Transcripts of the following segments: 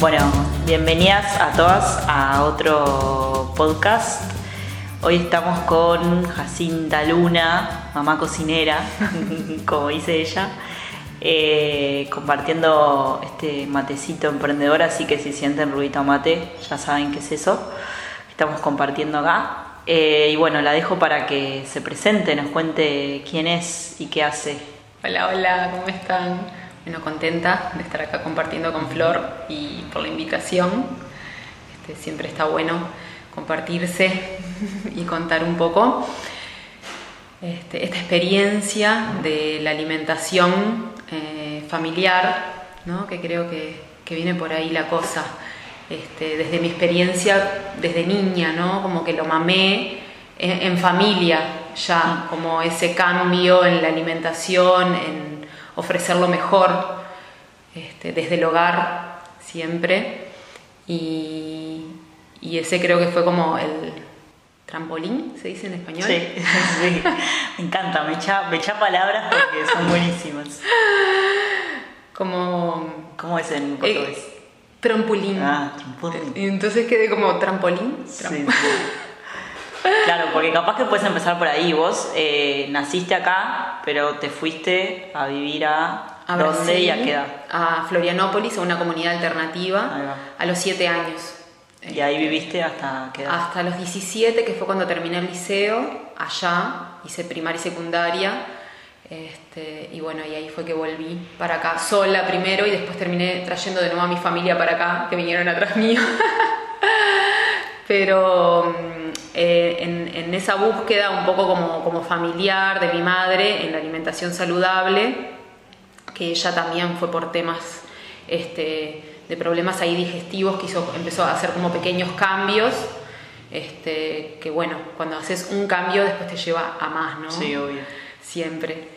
Bueno, bienvenidas a todas a otro podcast. Hoy estamos con Jacinta Luna, mamá cocinera, como dice ella, eh, compartiendo este matecito emprendedor, así que si sienten ruido mate, ya saben qué es eso. Estamos compartiendo acá. Eh, y bueno, la dejo para que se presente, nos cuente quién es y qué hace. Hola, hola, ¿cómo están? Bueno, contenta de estar acá compartiendo con Flor y por la invitación. Este, siempre está bueno compartirse y contar un poco este, esta experiencia de la alimentación eh, familiar, ¿no? que creo que, que, viene por ahí la cosa. Este, desde mi experiencia desde niña, ¿no? como que lo mamé en, en familia ya, como ese cambio en la alimentación, en ofrecer lo mejor este, desde el hogar siempre. Y, ese creo que fue como el trampolín, se dice en español. Sí, sí. me encanta, me echa, me echa palabras porque son buenísimas. Como... ¿Cómo es en portugués? Eh, trampolín. Ah, trampolín. Entonces quedé como trampolín. sí. Claro, porque capaz que puedes empezar por ahí. Vos eh, naciste acá, pero te fuiste a vivir a, a ¿dónde y a qué edad? A Florianópolis, a una comunidad alternativa, a los 7 años. ¿Y ahí viviste hasta qué edad? Hasta los 17, que fue cuando terminé el liceo, allá, hice primaria y secundaria. Este, y bueno, y ahí fue que volví para acá sola primero y después terminé trayendo de nuevo a mi familia para acá, que vinieron atrás mío. Pero eh, en, esa búsqueda un poco como, familiar de mi madre en la alimentación saludable, que ella también fue por temas este, de problemas ahí digestivos, que hizo, empezó a hacer como pequeños cambios, este, que bueno, cuando haces un cambio después te lleva a más, ¿no? Sí, obvio. Siempre.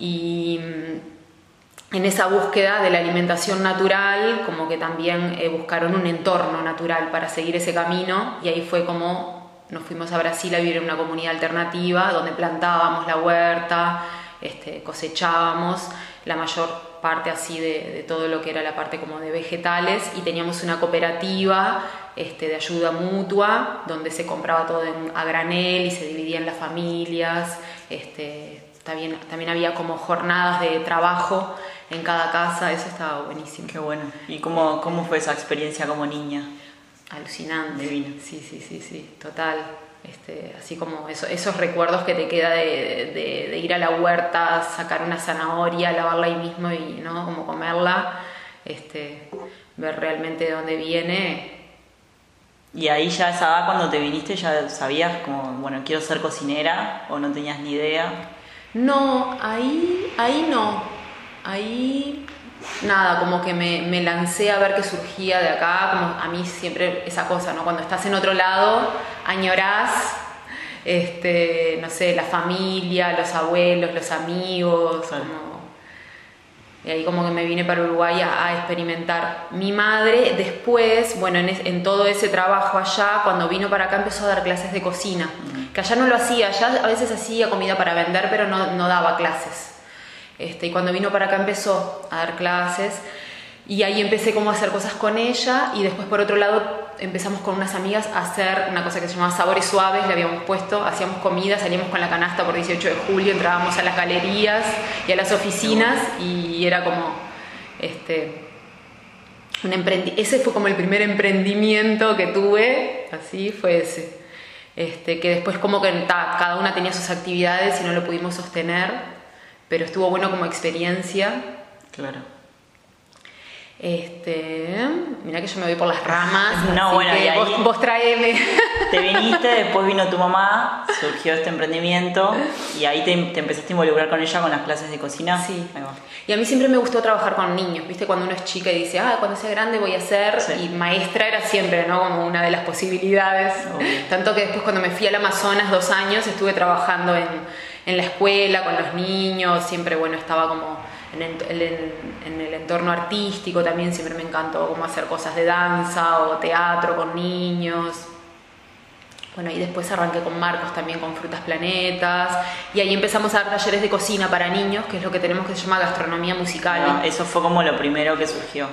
Y mm, en esa búsqueda de la alimentación natural, como que también eh, buscaron un entorno natural para seguir ese camino y ahí fue como nos fuimos a Brasil a vivir en una comunidad alternativa donde plantábamos la huerta, este, cosechábamos la mayor parte así de, todo lo que era la parte como de vegetales y teníamos una cooperativa este, de ayuda mutua donde se compraba todo a granel y se dividía en las familias. Este, también, también había como jornadas de trabajo en cada casa, eso estaba buenísimo. Qué bueno. ¿Y cómo, cómo fue esa experiencia como niña? Alucinante. Sí, sí, sí, sí, total. Este, así como esos recuerdos que te queda de, ir a la huerta, sacar una zanahoria, lavarla ahí mismo y ¿no? como comerla, este, ver realmente de dónde viene. Y ahí ya esa edad cuando te viniste ya sabías como, bueno, quiero ser cocinera o no tenías ni idea. No, ahí, ahí no. Ahí nada, como que me, lancé a ver qué surgía de acá, como a mí siempre esa cosa, ¿no? Cuando estás en otro lado, añorás, este, no sé, la familia, los abuelos, los amigos, y ahí como que me vine para Uruguay a, experimentar. Mi madre después, bueno, en, todo ese trabajo allá, cuando vino para acá empezó a dar clases de cocina, que allá no lo hacía, allá a veces hacía comida para vender, pero no daba clases. Este, y cuando vino para acá empezó a dar clases y ahí empecé como a hacer cosas con ella y después por otro lado empezamos con unas amigas a hacer una cosa que se llamaba Sabores Suaves, le habíamos puesto, hacíamos comida, salíamos con la canasta por 18 de julio, entrábamos a las galerías y a las oficinas y era como este un ese fue como el primer emprendimiento que tuve, así fue ese. Este, que después como que cada una tenía sus actividades y no lo pudimos sostener pero estuvo bueno como experiencia. Claro. Este, mira que yo me voy por las ramas. No, bueno, y ahí vos, traeme. Te viniste, después vino tu mamá, surgió este emprendimiento y ahí te, empezaste a involucrar con ella con las clases de cocina. Sí. Y a mí siempre me gustó trabajar con niños, ¿viste? Cuando uno es chica y dice, ah, cuando sea grande voy a ser. Y maestra era siempre, ¿no? Como una de las posibilidades. Tanto que después, cuando me fui al Amazonas dos años, estuve trabajando en en la escuela, con los niños, siempre, bueno, estaba como en el, entorno artístico también, siempre me encantó como hacer cosas de danza o teatro con niños. Bueno, y después arranqué con Marcos también con Frutas Planetas. Y ahí empezamos a dar talleres de cocina para niños, que es lo que tenemos que se llama gastronomía musical. eso fue como lo primero que surgió.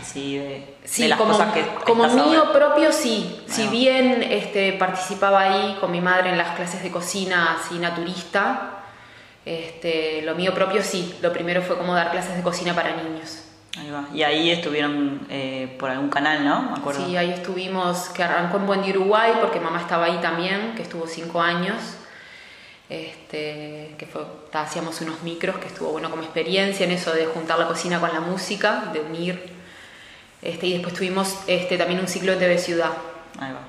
Así de, Sí, las como, cosas que como mío propio sí. Si bien este, participaba ahí con mi madre en las clases de cocina así naturista, este, lo mío propio sí. Lo primero fue como dar clases de cocina para niños. Ahí va. Y ahí estuvieron eh, por algún canal, ¿no? Me acuerdo. Sí, ahí estuvimos, que arrancó en Buen Uruguay, porque mamá estaba ahí también, que estuvo cinco años. Este, que fue, hacíamos unos micros, que estuvo bueno como experiencia en eso de juntar la cocina con la música, de unir. Este, y después tuvimos este, también un ciclo en TV Ciudad. Ahí va.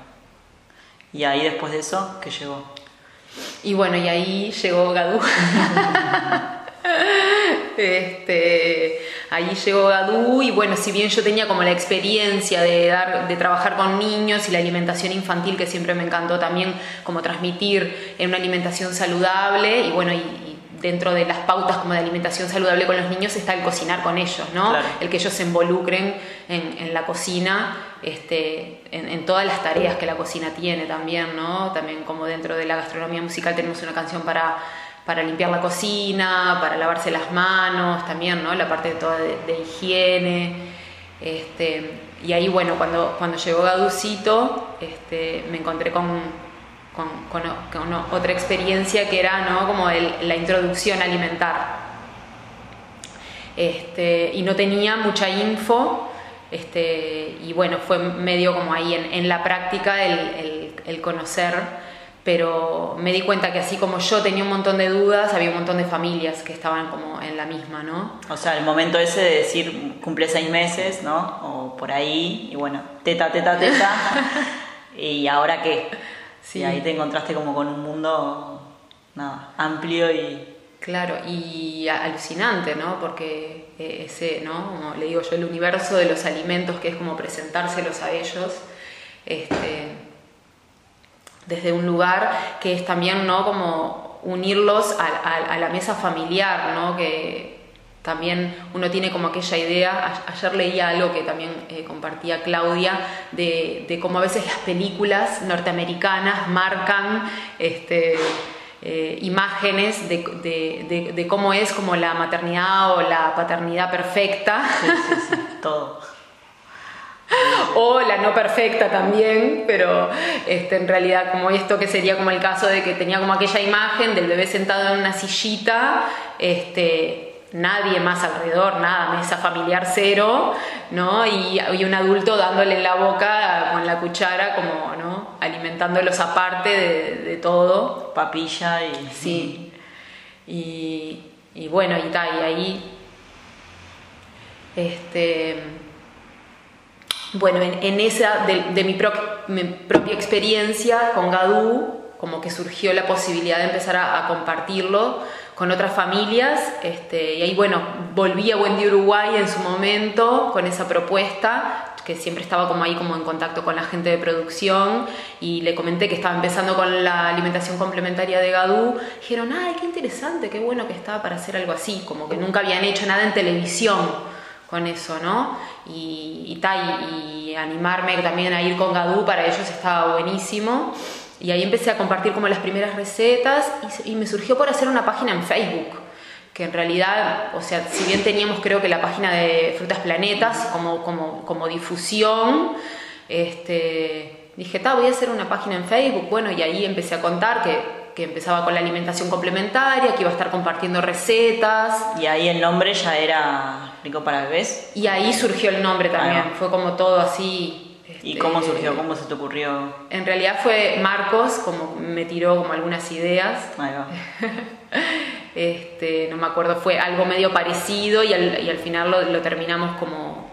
Y ahí después de eso, ¿qué llegó? Y bueno, y ahí llegó Gadú. este, ahí llegó Gadú y bueno, si bien yo tenía como la experiencia de, dar, de trabajar con niños y la alimentación infantil que siempre me encantó también como transmitir en una alimentación saludable y bueno, y, y dentro de las pautas como de alimentación saludable con los niños está el cocinar con ellos, ¿no? Claro. El que ellos se involucren en, en la cocina, este, en, en todas las tareas que la cocina tiene también, ¿no? También como dentro de la gastronomía musical tenemos una canción para, para limpiar la cocina, para lavarse las manos, también, ¿no? La parte de toda de, de higiene. Este, y ahí, bueno, cuando, cuando llegó Gaducito, este, me encontré con, con, con, con otra experiencia que era, ¿no? Como el- la introducción alimentar este, y no tenía mucha info este, y bueno, fue medio como ahí en, en la práctica el, el- el conocer, pero me di cuenta que así como yo tenía un montón de dudas, había un montón de familias que estaban como en la misma, ¿no? O sea, el momento ese de decir cumple seis meses, ¿no? O por ahí, y bueno, teta, teta, teta. ¿Y ahora qué? Sí. Y ahí te encontraste como con un mundo, nada, amplio y... Claro, y alucinante, ¿no? Porque eh, ese, ¿no? Como le digo yo, el universo de los alimentos, que es como presentárselos a ellos, este, desde un lugar que es también, ¿no? Como unirlos a, a- a la mesa familiar, ¿no? Que también uno tiene como aquella idea, ayer leía algo que también eh, compartía Claudia, de, de cómo a veces las películas norteamericanas marcan este, eh, imágenes de, de- de- de cómo es como la maternidad o la paternidad perfecta. Sí, sí, sí, todo. o la no perfecta también, pero este, en realidad como esto que sería como el caso de que tenía como aquella imagen del bebé sentado en una sillita, este, nadie más alrededor, nada, mesa familiar cero, ¿no? Y, y un adulto dándole en la boca con la cuchara, como, ¿no? Alimentándolos aparte de, de todo. Papilla y... Sí. Y, y bueno, y, ta, y ahí, este, bueno, en, en esa de, de mi, pro- mi propia experiencia con Gadú, como que surgió la posibilidad de empezar a, a compartirlo con otras familias, este, y ahí, bueno, volví a Wendy Uruguay en su momento con esa propuesta, que siempre estaba como ahí como en contacto con la gente de producción, y le comenté que estaba empezando con la alimentación complementaria de Gadú, dijeron, ay, qué interesante, qué bueno que estaba para hacer algo así, como que nunca habían hecho nada en televisión con eso, ¿no? Y, y- y animarme también a ir con Gadú para ellos estaba buenísimo. Y ahí empecé a compartir como las primeras recetas y, me surgió por hacer una página en Facebook, que en realidad, o sea, si bien teníamos creo que la página de Frutas Planetas como, como, como difusión, este, dije, ta, voy a hacer una página en Facebook, bueno, y ahí empecé a contar que, que empezaba con la alimentación complementaria, que iba a estar compartiendo recetas, Y ahí el nombre ya era Rico para Bebés. y ahí surgió el nombre también, fue como todo así. ¿Y este, cómo surgió? ¿Cómo se te ocurrió? En realidad fue Marcos, como me tiró como algunas ideas. Ahí va. Este, no me acuerdo, fue algo medio parecido y al, y al final lo, lo terminamos como,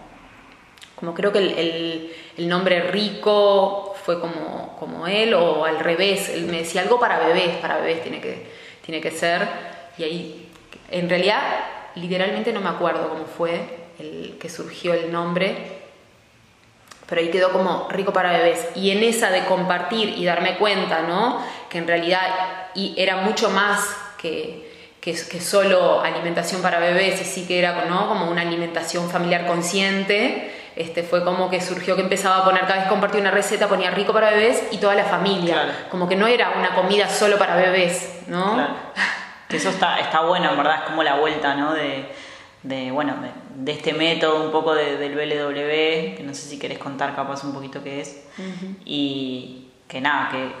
como creo que el, el- el nombre rico fue como, como él o al revés, él me decía algo para bebés, para bebés tiene que, tiene que ser y ahí en realidad literalmente no me acuerdo cómo fue el que surgió el nombre, pero ahí quedó como rico para bebés. Y en esa de compartir y darme cuenta, ¿no? Que en realidad y era mucho más que, que, que solo alimentación para bebés, y sí que era ¿no? como una alimentación familiar consciente. Este, fue como que surgió que empezaba a poner, cada vez compartía una receta, ponía rico para bebés y toda la familia. Claro. Como que no era una comida solo para bebés, ¿no? Claro. Que eso está, está bueno, en verdad, es como la vuelta, ¿no? De, de, bueno, de, de este método un poco del BLW, que no sé si querés contar capaz un poquito qué es, y que nada, que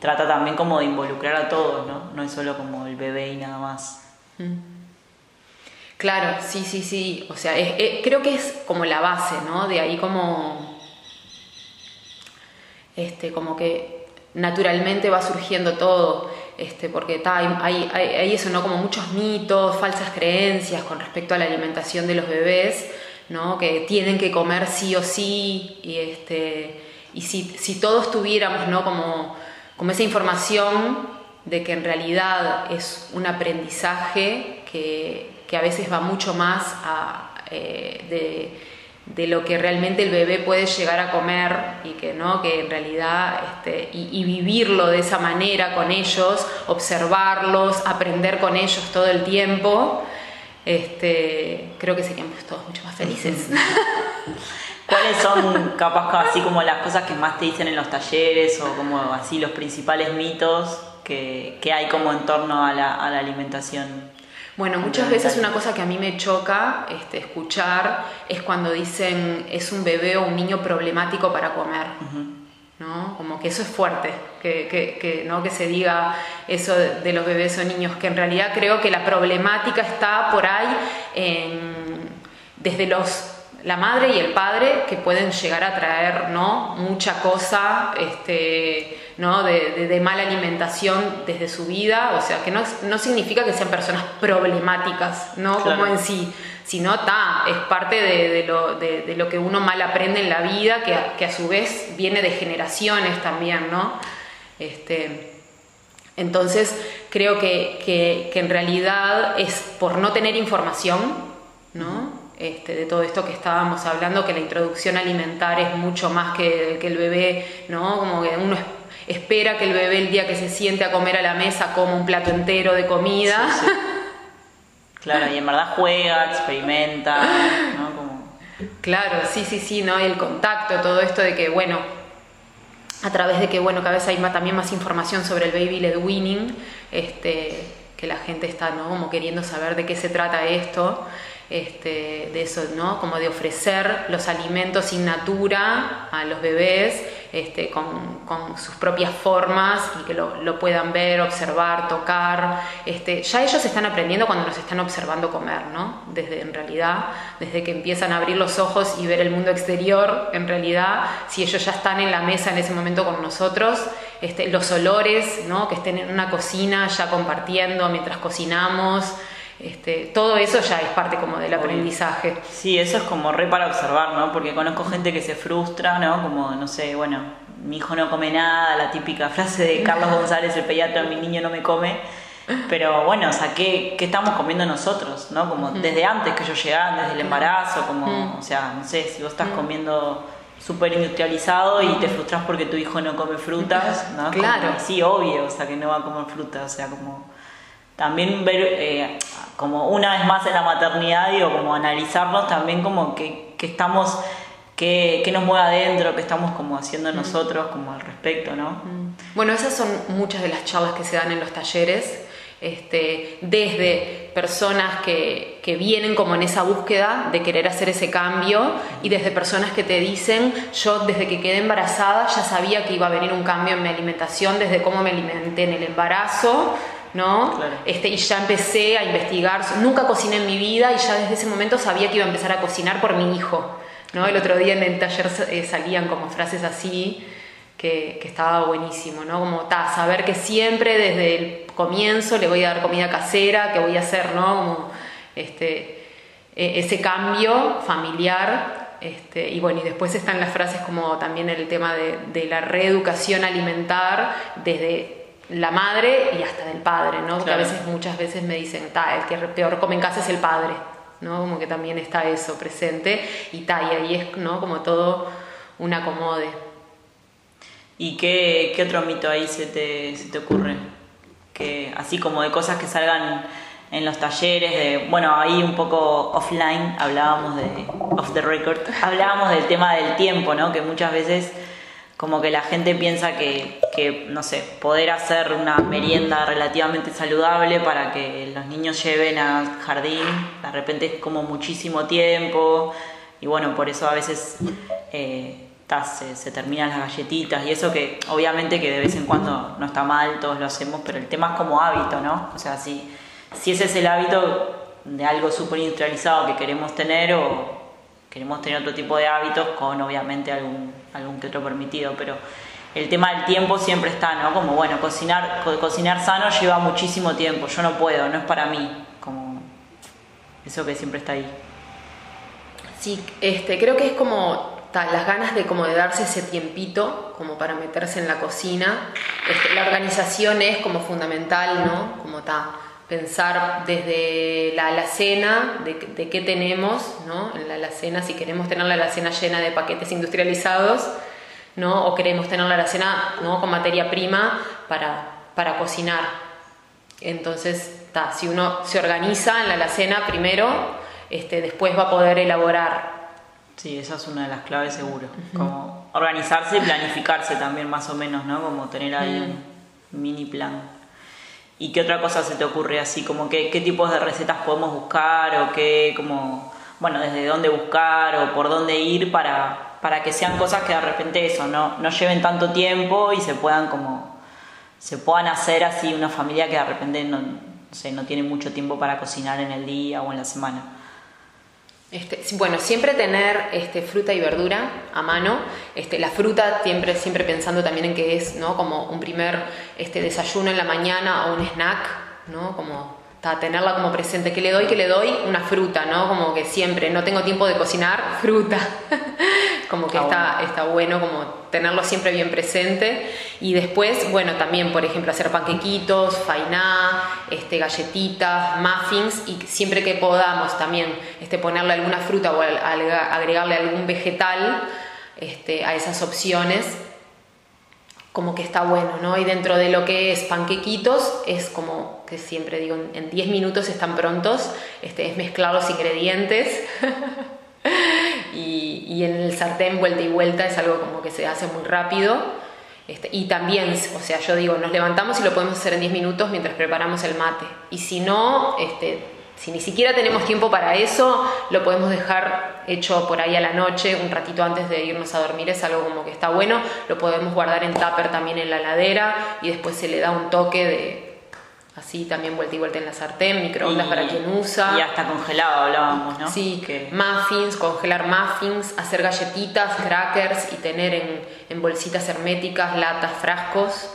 trata también como de involucrar a todos, ¿no? No es solo como el bebé y nada más. Claro, sí, sí, sí, o sea, creo que es como la base, ¿no? De ahí como, este, como que naturalmente va surgiendo todo este, porque hay, hay, eso, ¿no? Como muchos mitos, falsas creencias con respecto a la alimentación de los bebés, ¿no? Que tienen que comer sí o sí, y, este, y si, si todos tuviéramos, ¿no? Como, como esa información de que en realidad es un aprendizaje que, que a veces va mucho más a, eh, de de lo que realmente el bebé puede llegar a comer y que no que en realidad este, y, vivirlo de esa manera con ellos observarlos aprender con ellos todo el tiempo este, creo que seríamos todos mucho más felices ¿Cuáles son capaz así como las cosas que más te dicen en los talleres o como así los principales mitos que, que hay como en torno a la, a la alimentación? Bueno, muchas veces una cosa que a mí me choca este, escuchar es cuando dicen es un bebé o un niño problemático para comer. ¿no? Como que eso es fuerte, que, que, ¿no? que se diga eso de, los bebés o niños, que en realidad creo que la problemática está por ahí desde los la madre y el padre que pueden llegar a traer ¿no? mucha cosa este, ¿no? de, mala alimentación desde su vida, o sea, que no, no significa que sean personas problemáticas, ¿no? Como en sí, sino está, es parte de, lo, de, lo, que uno mal aprende en la vida, que a, que a su vez viene de generaciones también, ¿no? Este, entonces, creo que, que, que en realidad es por no tener información, ¿no? Este, de todo esto que estábamos hablando, que la introducción alimentar es mucho más que, que el bebé, ¿no? Como que uno espera que el bebé el día que se siente a comer a la mesa coma un plato entero de comida. Claro, y en verdad juega, experimenta, ¿no? Claro, sí, sí, sí, ¿no? El contacto, todo esto de que, bueno, a través de que, bueno, cada vez hay también más información sobre el baby led winning, este, que la gente está, ¿no? Como queriendo saber de qué se trata esto este, de eso, ¿no? Como de ofrecer los alimentos sin natura a los bebés este, con, sus propias formas y que lo, puedan ver, observar, tocar. Este, ya ellos están aprendiendo cuando nos están observando comer, ¿no? Desde, en realidad, desde que empiezan a abrir los ojos y ver el mundo exterior, en realidad, si ellos ya están en la mesa en ese momento con nosotros, este, los olores, ¿no? Que estén en una cocina ya compartiendo mientras cocinamos. Este, todo eso ya es parte como del aprendizaje. Sí, eso es como re para observar, ¿no? Porque conozco gente que se frustra, ¿no? Como, no sé, bueno, mi hijo no come nada, la típica frase de Carlos González, el pediatra, mi niño no me come. Pero bueno, o sea, ¿qué, estamos comiendo nosotros? ¿no? Como desde antes que ellos llegaban, desde el embarazo, como, o sea, no sé, si vos estás comiendo súper industrializado y te frustras porque tu hijo no come frutas, ¿no? Claro. sí, obvio, o sea, que no va a comer frutas, o sea, como también ver eh, como una vez más en la maternidad, digo, como analizarnos también como que, que estamos, que, que, nos mueve adentro, que estamos como haciendo nosotros como al respecto, ¿no? Mm. Bueno, esas son muchas de las charlas que se dan en los talleres, este, desde personas que, que, vienen como en esa búsqueda de querer hacer ese cambio y desde personas que te dicen, yo desde que quedé embarazada ya sabía que iba a venir un cambio en mi alimentación, desde cómo me alimenté en el embarazo ¿no? Este, y ya empecé a investigar, nunca cociné en mi vida y ya desde ese momento sabía que iba a empezar a cocinar por mi hijo, ¿no? El otro día en el taller eh, salían como frases así que, que estaba buenísimo, ¿no? Como ta, saber que siempre desde el comienzo le voy a dar comida casera, que voy a hacer, ¿no? Como este, e, ese cambio familiar este, y bueno, y después están las frases como también el tema de, de la reeducación alimentar desde la madre y hasta del padre, ¿no? Porque a veces, muchas veces me dicen, el que peor come en casa es el padre, ¿no? Como que también está eso presente y ta, y ahí es, ¿no? Como todo un acomode. ¿Y qué, qué otro mito ahí se te, se te ocurre? Que así como de cosas que salgan en los talleres, de, bueno, ahí un poco offline hablábamos de, off the record, hablábamos del tema del tiempo, ¿no? Que muchas veces como que la gente piensa que, que, no sé, poder hacer una merienda relativamente saludable para que los niños lleven al jardín, de repente es como muchísimo tiempo y bueno, por eso a veces eh, se, terminan las galletitas y eso que obviamente que de vez en cuando no está mal, todos lo hacemos, pero el tema es como hábito, ¿no? O sea, si, si ese es el hábito de algo súper industrializado que queremos tener o queremos tener otro tipo de hábitos con obviamente algún, algún que otro permitido, pero el tema del tiempo siempre está, ¿no? Como bueno, cocinar, cocinar sano lleva muchísimo tiempo, yo no puedo, no es para mí, como eso que siempre está ahí. Sí, este, creo que es como las ganas de como de darse ese tiempito como para meterse en la cocina. Este, la organización es como fundamental, ¿no? Como está pensar desde la alacena, de, de, qué tenemos, ¿no? En la alacena, si queremos tener la alacena llena de paquetes industrializados, ¿no? O queremos tener la alacena, ¿no? Con materia prima para, para cocinar. Entonces, ta, si uno se organiza en la alacena primero, este, después va a poder elaborar. Sí, esa es una de las claves seguro. Como organizarse y planificarse también más o menos, ¿no? Como tener ahí un mini plan. ¿Y qué otra cosa se te ocurre así? Como que, qué tipos de recetas podemos buscar o qué, como, bueno, desde dónde buscar o por dónde ir para, para que sean cosas que de repente eso, no, no lleven tanto tiempo y se puedan como, se puedan hacer así una familia que de repente no, no, sé, no tiene mucho tiempo para cocinar en el día o en la semana. Este, bueno, siempre tener este, fruta y verdura a mano. Este, la fruta siempre, siempre pensando también en que es ¿no? como un primer este, desayuno en la mañana o un snack, ¿no? como tenerla como presente. ¿Qué le doy? ¿Qué le doy? Una fruta, ¿no? Como que siempre, no tengo tiempo de cocinar, fruta. como que está, está bueno como tenerlo siempre bien presente. Y después, bueno, también, por ejemplo, hacer panquequitos, fainá, este, galletitas, muffins y siempre que podamos también este, ponerle alguna fruta o agregarle algún vegetal este, a esas opciones como que está bueno, ¿no? Y dentro de lo que es panquequitos, es como que siempre digo, en 10 minutos están prontos, este, es mezclar los ingredientes y, en el sartén vuelta y vuelta es algo como que se hace muy rápido. Este, y también, o sea, yo digo, nos levantamos y lo podemos hacer en 10 minutos mientras preparamos el mate. Y si no, este, si ni siquiera tenemos tiempo para eso, lo podemos dejar hecho por ahí a la noche, un ratito antes de irnos a dormir, es algo como que está bueno. Lo podemos guardar en tupper también en la ladera y después se le da un toque de así también vuelta y vuelta en la sartén, microondas para quien usa. Y hasta congelado hablábamos, ¿no? Sí, que muffins, congelar muffins, hacer galletitas, crackers y tener en, en bolsitas herméticas, latas, frascos.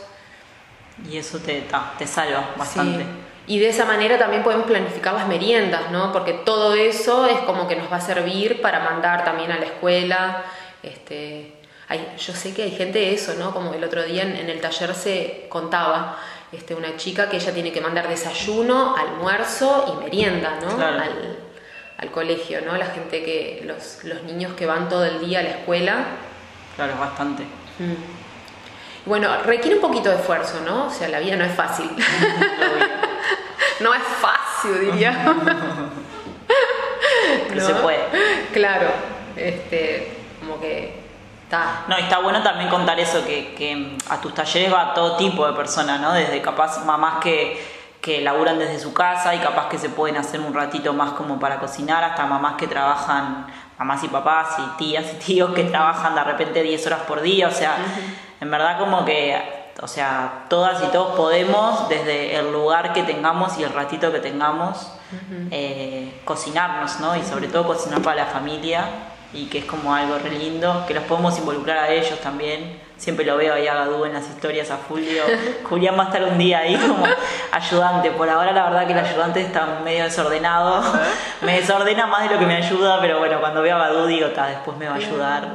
Y eso te, te salva bastante. Sí. Y de esa manera también podemos planificar las meriendas, ¿no? Porque todo eso es como que nos va a servir para mandar también a la escuela. Este, hay, yo sé que hay gente de eso, ¿no? Como el otro día en, en el taller se contaba este, una chica que ella tiene que mandar desayuno, almuerzo y merienda, ¿no? Claro. Al, al, colegio, ¿no? La gente que, los, los, niños que van todo el día a la escuela. Claro, bastante. Mm. Bueno, requiere un poquito de esfuerzo, ¿no? O sea, la vida no es fácil. no es fácil, diría. Pero ¿No? se puede. Claro, este, como que está. No, está bueno también contar eso, que, que a tus talleres va todo tipo de personas, ¿no? Desde capaz mamás que que laburan desde su casa y capaz que se pueden hacer un ratito más como para cocinar, hasta mamás que trabajan, mamás y papás y tías y tíos que trabajan de repente 10 horas por día, o sea, en verdad como que o sea, todas y todos podemos, desde el lugar que tengamos y el ratito que tengamos, eh, cocinarnos, ¿no? Y sobre todo cocinar para la familia, y que es como algo re lindo, que los podemos involucrar a ellos también. Siempre lo veo ahí a Gadú en las historias a Julio. Julián va a estar un día ahí como ayudante. Por ahora la verdad que el ayudante está medio desordenado. me desordena más de lo que me ayuda, pero bueno, cuando veo a Gadú digo, ta, después me va a ayudar.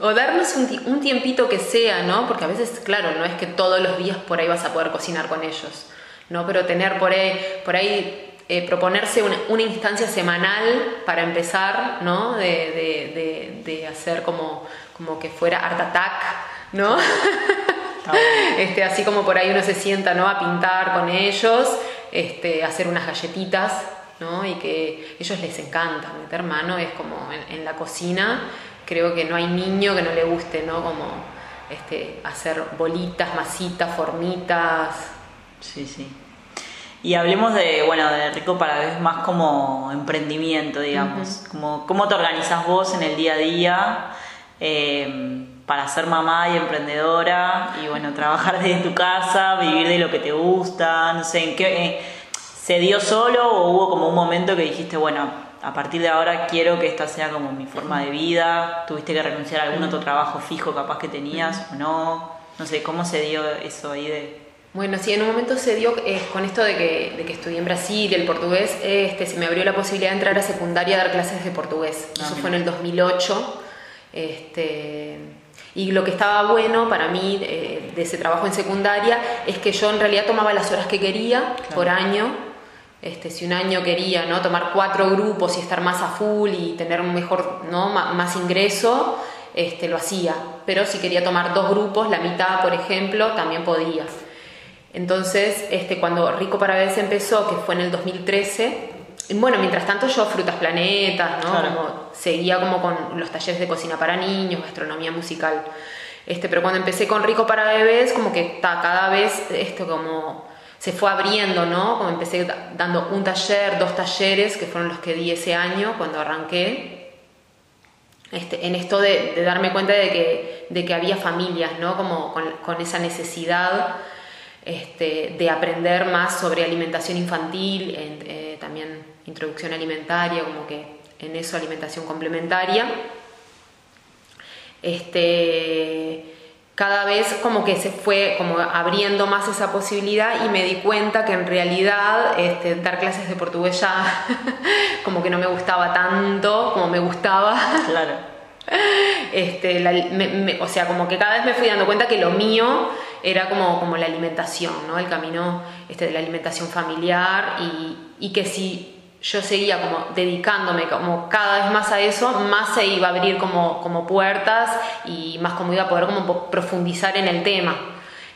O darnos un, un tiempito que sea, ¿no? Porque a veces, claro, no es que todos los días por ahí vas a poder cocinar con ellos, ¿no? Pero tener por ahí, por ahí eh, proponerse una, una, instancia semanal para empezar, ¿no? De, de, de, de, hacer como, como que fuera Art Attack, ¿no? este, así como por ahí uno se sienta, ¿no? A pintar con ellos, este, hacer unas galletitas, ¿no? Y que ellos les encanta meter mano, es como en, en la cocina, creo que no hay niño que no le guste, ¿no? Como este, hacer bolitas, masitas, formitas. Sí, sí. Y hablemos de, bueno, de Rico para vez más como emprendimiento, digamos. como, ¿Cómo te organizas vos en el día a día eh, para ser mamá y emprendedora? Y bueno, trabajar desde tu casa, vivir de lo que te gusta, no sé, ¿en qué, eh, ¿se dio solo o hubo como un momento que dijiste, bueno, a partir de ahora quiero que esta sea como mi forma de vida? ¿Tuviste que renunciar a algún otro trabajo fijo capaz que tenías o no? No sé, ¿cómo se dio eso ahí de bueno, sí, en un momento se dio eh, con esto de que, de que, estudié en Brasil, el portugués, este, se me abrió la posibilidad de entrar a secundaria a dar clases de portugués. Ah, Eso fue en el 2008. Este, y lo que estaba bueno para mí eh, de ese trabajo en secundaria es que yo en realidad tomaba las horas que quería por año. Este, si un año quería ¿no? tomar cuatro grupos y estar más a full y tener un mejor, ¿no? más ingreso, este, lo hacía. Pero si quería tomar dos grupos, la mitad, por ejemplo, también podía. Entonces, este, cuando Rico para Bebés empezó, que fue en el 2013, bueno, mientras tanto yo Frutas Planetas, ¿no? seguía como con los talleres de cocina para niños, gastronomía musical. Este, pero cuando empecé con Rico para Bebés, como que cada vez esto como se fue abriendo, ¿no? Como empecé dando un taller, dos talleres, que fueron los que di ese año cuando arranqué. Este, en esto de, darme cuenta de que, de que había familias, ¿no? Como con, con esa necesidad este, de aprender más sobre alimentación infantil, eh, también introducción alimentaria, como que en eso alimentación complementaria. Este, cada vez como que se fue como abriendo más esa posibilidad y me di cuenta que en realidad este, dar clases de portugués ya como que no me gustaba tanto como me gustaba. Claro. Este, o sea, como que cada vez me fui dando cuenta que lo mío era como, como la alimentación, ¿no? El camino este, de la alimentación familiar y, que si yo seguía como dedicándome como cada vez más a eso, más se iba a abrir como, como puertas y más como iba a poder como profundizar en el tema.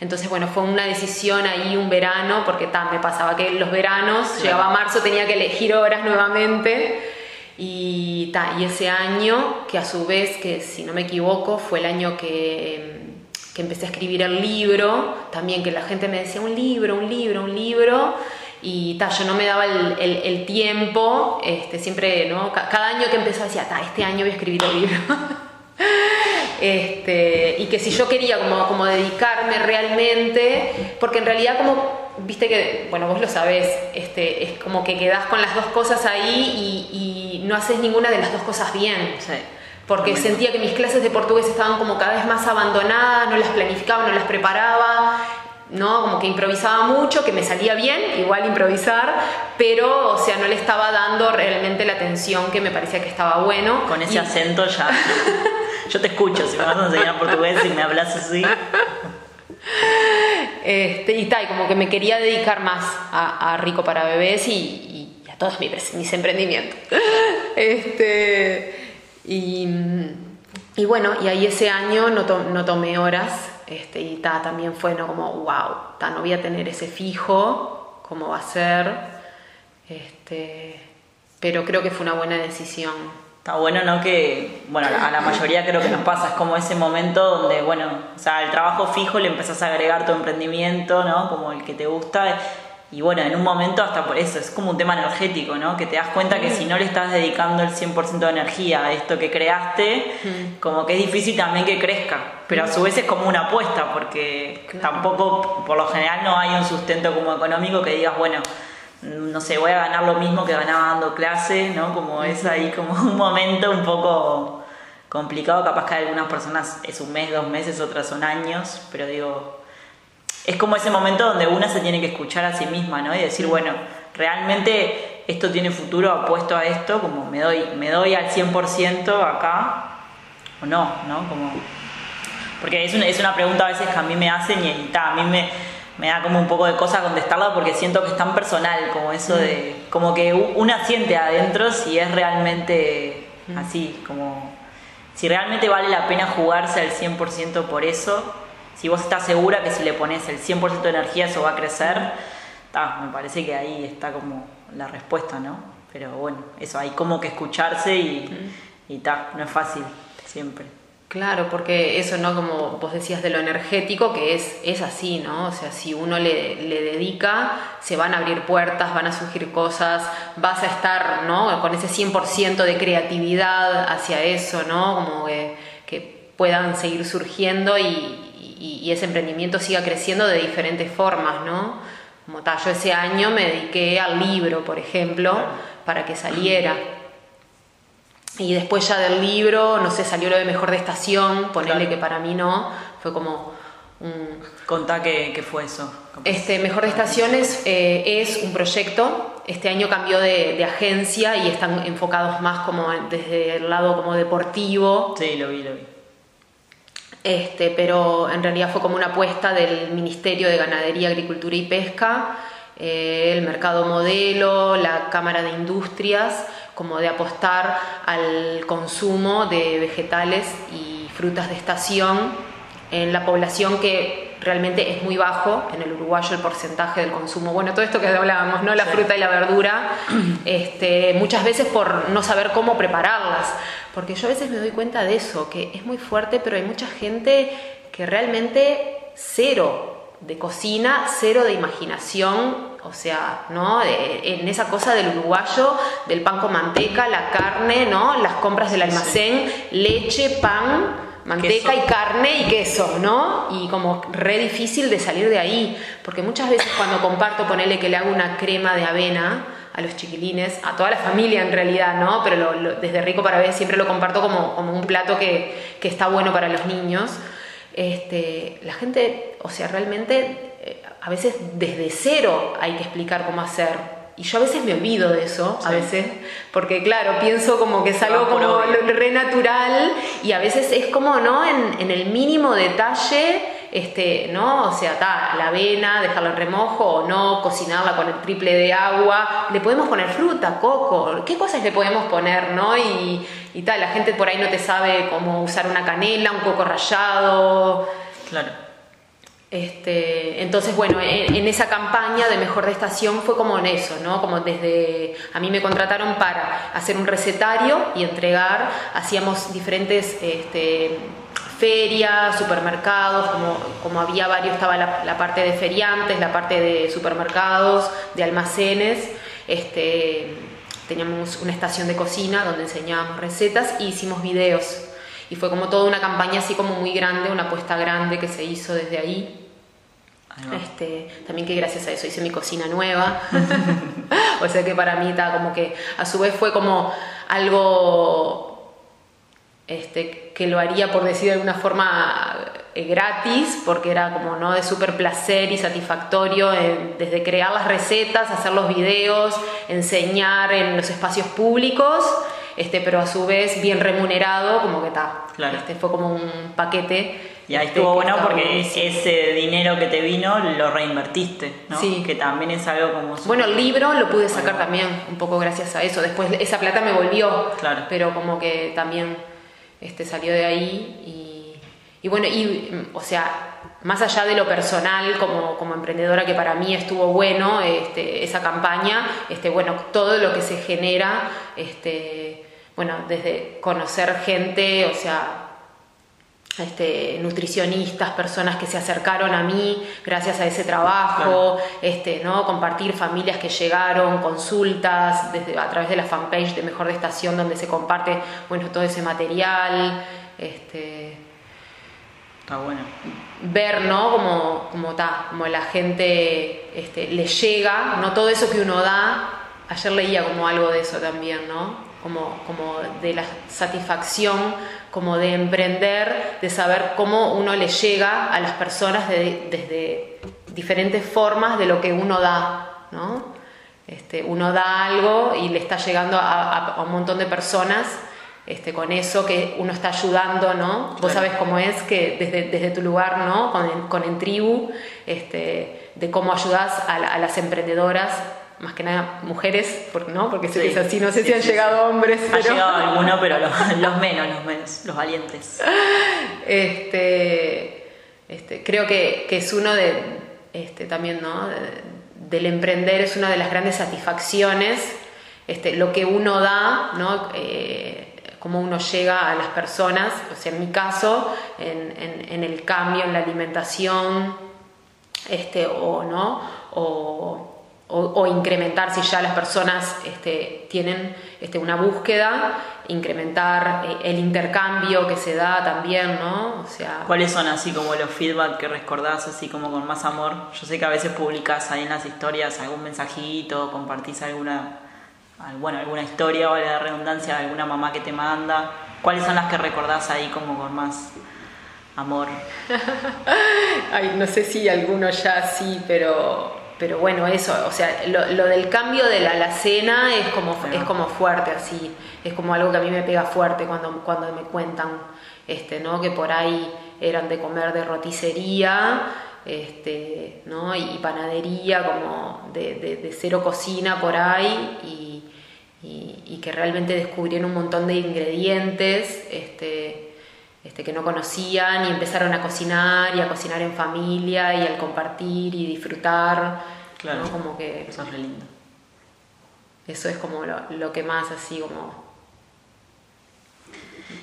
Entonces, bueno, fue una decisión ahí un verano, porque ta, me pasaba que los veranos, llegaba marzo, tenía que elegir horas nuevamente y, y ese año, que a su vez, que si no me equivoco, fue el año que, que empecé a escribir el libro, también que la gente me decía un libro, un libro, un libro, y ta, yo no me daba el, el, tiempo, este, siempre, ¿no? cada año que empezó decía, ta, este año voy a escribir el libro. este, y que si yo quería como, como dedicarme realmente, porque en realidad como viste que, bueno, vos lo sabés, este, es como que quedás con las dos cosas ahí y, no haces ninguna de las dos cosas bien. Porque sentía que mis clases de portugués estaban como cada vez más abandonadas, no las planificaba, no las preparaba, ¿no? Como que improvisaba mucho, que me salía bien, igual improvisar, pero, o sea, no le estaba dando realmente la atención que me parecía que estaba bueno. Con ese acento ya. Yo te escucho, si me vas a enseñar portugués y me hablas así. Este, y tal, como que me quería dedicar más a, Rico para Bebés y, a todos mis, emprendimientos. Este, y, bueno, y ahí ese año no, no tomé horas este, y ta, también fue ¿no? como, wow, ta, no voy a tener ese fijo, ¿cómo va a ser? Este, pero creo que fue una buena decisión. Está bueno, ¿no? Que, bueno, a la mayoría creo que nos pasa, es como ese momento donde, bueno, o sea, el trabajo fijo le empezás a agregar tu emprendimiento, ¿no? Como el que te gusta. Y bueno, en un momento hasta por eso, es como un tema energético, ¿no? Que te das cuenta que si no le estás dedicando el 100% de energía a esto que creaste, como que es difícil también que crezca. Pero a su vez es como una apuesta, porque tampoco, por lo general, no hay un sustento como económico que digas, bueno, no sé, voy a ganar lo mismo que ganaba dando clase, ¿no? Como es ahí como un momento un poco complicado, capaz que algunas personas es un mes, dos meses, otras son años, pero digo, es como ese momento donde una se tiene que escuchar a sí misma, ¿no? Y decir, bueno, realmente esto tiene futuro apuesto a esto, como me doy, me doy al 100% acá o no, ¿no? Como, porque es una, es una pregunta a veces que a mí me hacen y, y a mí me me da como un poco de cosa contestarla porque siento que es tan personal como eso de mm. como que una siente adentro si es realmente mm. así como si realmente vale la pena jugarse al 100% por eso si vos estás segura que si le pones el 100% de energía eso va a crecer me parece que ahí está como la respuesta no pero bueno eso hay como que escucharse y, mm. y ta, no es fácil siempre Claro, porque eso, ¿no? Como vos decías de lo energético, que es, es así, ¿no? O sea, si uno le, le, dedica, se van a abrir puertas, van a surgir cosas, vas a estar, ¿no? Con ese 100% de creatividad hacia eso, ¿no? Como que, que puedan seguir surgiendo y, y, y, ese emprendimiento siga creciendo de diferentes formas, ¿no? Como tal, yo ese año me dediqué al libro, por ejemplo, para que saliera. Y después ya del libro, no sé, salió lo de Mejor de Estación, ponerle que para mí no, fue como un... Contá qué, fue eso. Este, Mejor de Estaciones eh, es un proyecto, este año cambió de, de, agencia y están enfocados más como desde el lado como deportivo. Sí, lo vi, lo vi. Este, pero en realidad fue como una apuesta del Ministerio de Ganadería, Agricultura y Pesca, eh, el Mercado Modelo, la Cámara de Industrias, como de apostar al consumo de vegetales y frutas de estación en la población que realmente es muy bajo en el uruguayo el porcentaje del consumo. Bueno, todo esto que hablábamos, ¿no? La fruta y la verdura, este, muchas veces por no saber cómo prepararlas, porque yo a veces me doy cuenta de eso, que es muy fuerte, pero hay mucha gente que realmente cero de cocina, cero de imaginación, o sea, ¿no? en esa cosa del uruguayo, del pan con manteca, la carne, ¿no? Las compras del almacén, leche, pan, manteca y carne y queso, ¿no? Y como re difícil de salir de ahí, porque muchas veces cuando comparto, ponele que le hago una crema de avena a los chiquilines, a toda la familia en realidad, ¿no? Pero desde Rico para ver siempre lo comparto como, como un plato que, que está bueno para los niños este, la gente, o sea, realmente eh, a veces desde cero hay que explicar cómo hacer. Y yo a veces me olvido de eso, a veces, porque claro, pienso como que es algo como re natural y a veces es como, ¿no? En, en el mínimo detalle este, ¿no? O sea, está la avena, dejarla en remojo o no, cocinarla con el triple de agua. Le podemos poner fruta, coco, ¿qué cosas le podemos poner, no? Y, y tal, la gente por ahí no te sabe cómo usar una canela, un coco rallado. Claro. Este, entonces, bueno, en, esa campaña de mejor de estación fue como en eso, ¿no? Como desde, a mí me contrataron para hacer un recetario y entregar, hacíamos diferentes este, ferias, supermercados, como, como había varios, estaba la, parte de feriantes, la parte de supermercados, de almacenes, este, teníamos una estación de cocina donde enseñábamos recetas y hicimos videos. Y fue como toda una campaña así como muy grande, una apuesta grande que se hizo desde ahí. Este, también que gracias a eso hice mi cocina nueva. o sea que para mí está como que a su vez fue como algo este, que lo haría, por decir de alguna forma, eh, gratis, porque era como no de súper placer y satisfactorio, desde crear las recetas, hacer los videos, enseñar en los espacios públicos, este, pero a su vez bien remunerado, como que está. Este, fue como un paquete. Y ahí este, estuvo bueno porque ese dinero que te vino lo reinvertiste, ¿no? Sí. Que también es algo como... Bueno, el libro lo pude sacar también, un poco gracias a eso. Después esa plata me volvió, claro. pero como que también este, salió de ahí y, bueno, y, o sea, más allá de lo personal como, como emprendedora, que para mí estuvo bueno este, esa campaña, este, bueno, todo lo que se genera, este, bueno, desde conocer gente, o sea, este, nutricionistas, personas que se acercaron a mí gracias a ese trabajo, este, ¿no? compartir familias que llegaron, consultas desde, a través de la fanpage de Mejor de Estación donde se comparte bueno, todo ese material. Este, Está bueno. Ver, ¿no? Como, como, como la gente este, le llega, no todo eso que uno da. Ayer leía como algo de eso también, ¿no? como, como de la satisfacción, como de emprender, de saber cómo uno le llega a las personas desde diferentes formas de lo que uno da, ¿no? Este, uno da algo y le está llegando a, un montón de personas este, con eso que uno está ayudando, ¿no? Vos sabés cómo es que desde, desde tu lugar, ¿no? Con, con en tribu, este, de cómo ayudas a, a las emprendedoras más que nada mujeres, porque, ¿no? Porque sé que es así, no sé si han llegado hombres. Ha llegado alguno, pero los, menos, los menos, los valientes. Este, este, creo que, que, es uno de, este, también, ¿no? del emprender es una de las grandes satisfacciones, este, lo que uno da, ¿no? Eh, cómo uno llega a las personas, o sea, en mi caso, en, el cambio en la alimentación, este, o no, o, incrementar si ya las personas este, tienen este, una búsqueda, incrementar eh, el intercambio que se da también, ¿no? O sea, ¿Cuáles son así como los feedback que recordás así como con más amor? Yo sé que a veces publicas ahí en las historias algún mensajito, compartís alguna bueno, alguna historia o la redundancia de alguna mamá que te manda? ¿Cuáles son las que recordás ahí como con más amor? Ay, no sé si alguno ya sí, pero, pero bueno, eso, o sea, lo, del cambio de la alacena es como, es como fuerte así, es como algo que a mí me pega fuerte cuando, cuando me cuentan, este, ¿no? Que por ahí eran de comer de roticería, este, ¿no? y, panadería, como de, de, de, cero cocina por ahí, y, y, que realmente descubrieron un montón de ingredientes este, este, que no conocían y empezaron a cocinar y a cocinar en familia y al compartir y disfrutar. Claro, como que, eso es re lindo. Eso es como lo, lo que más así como...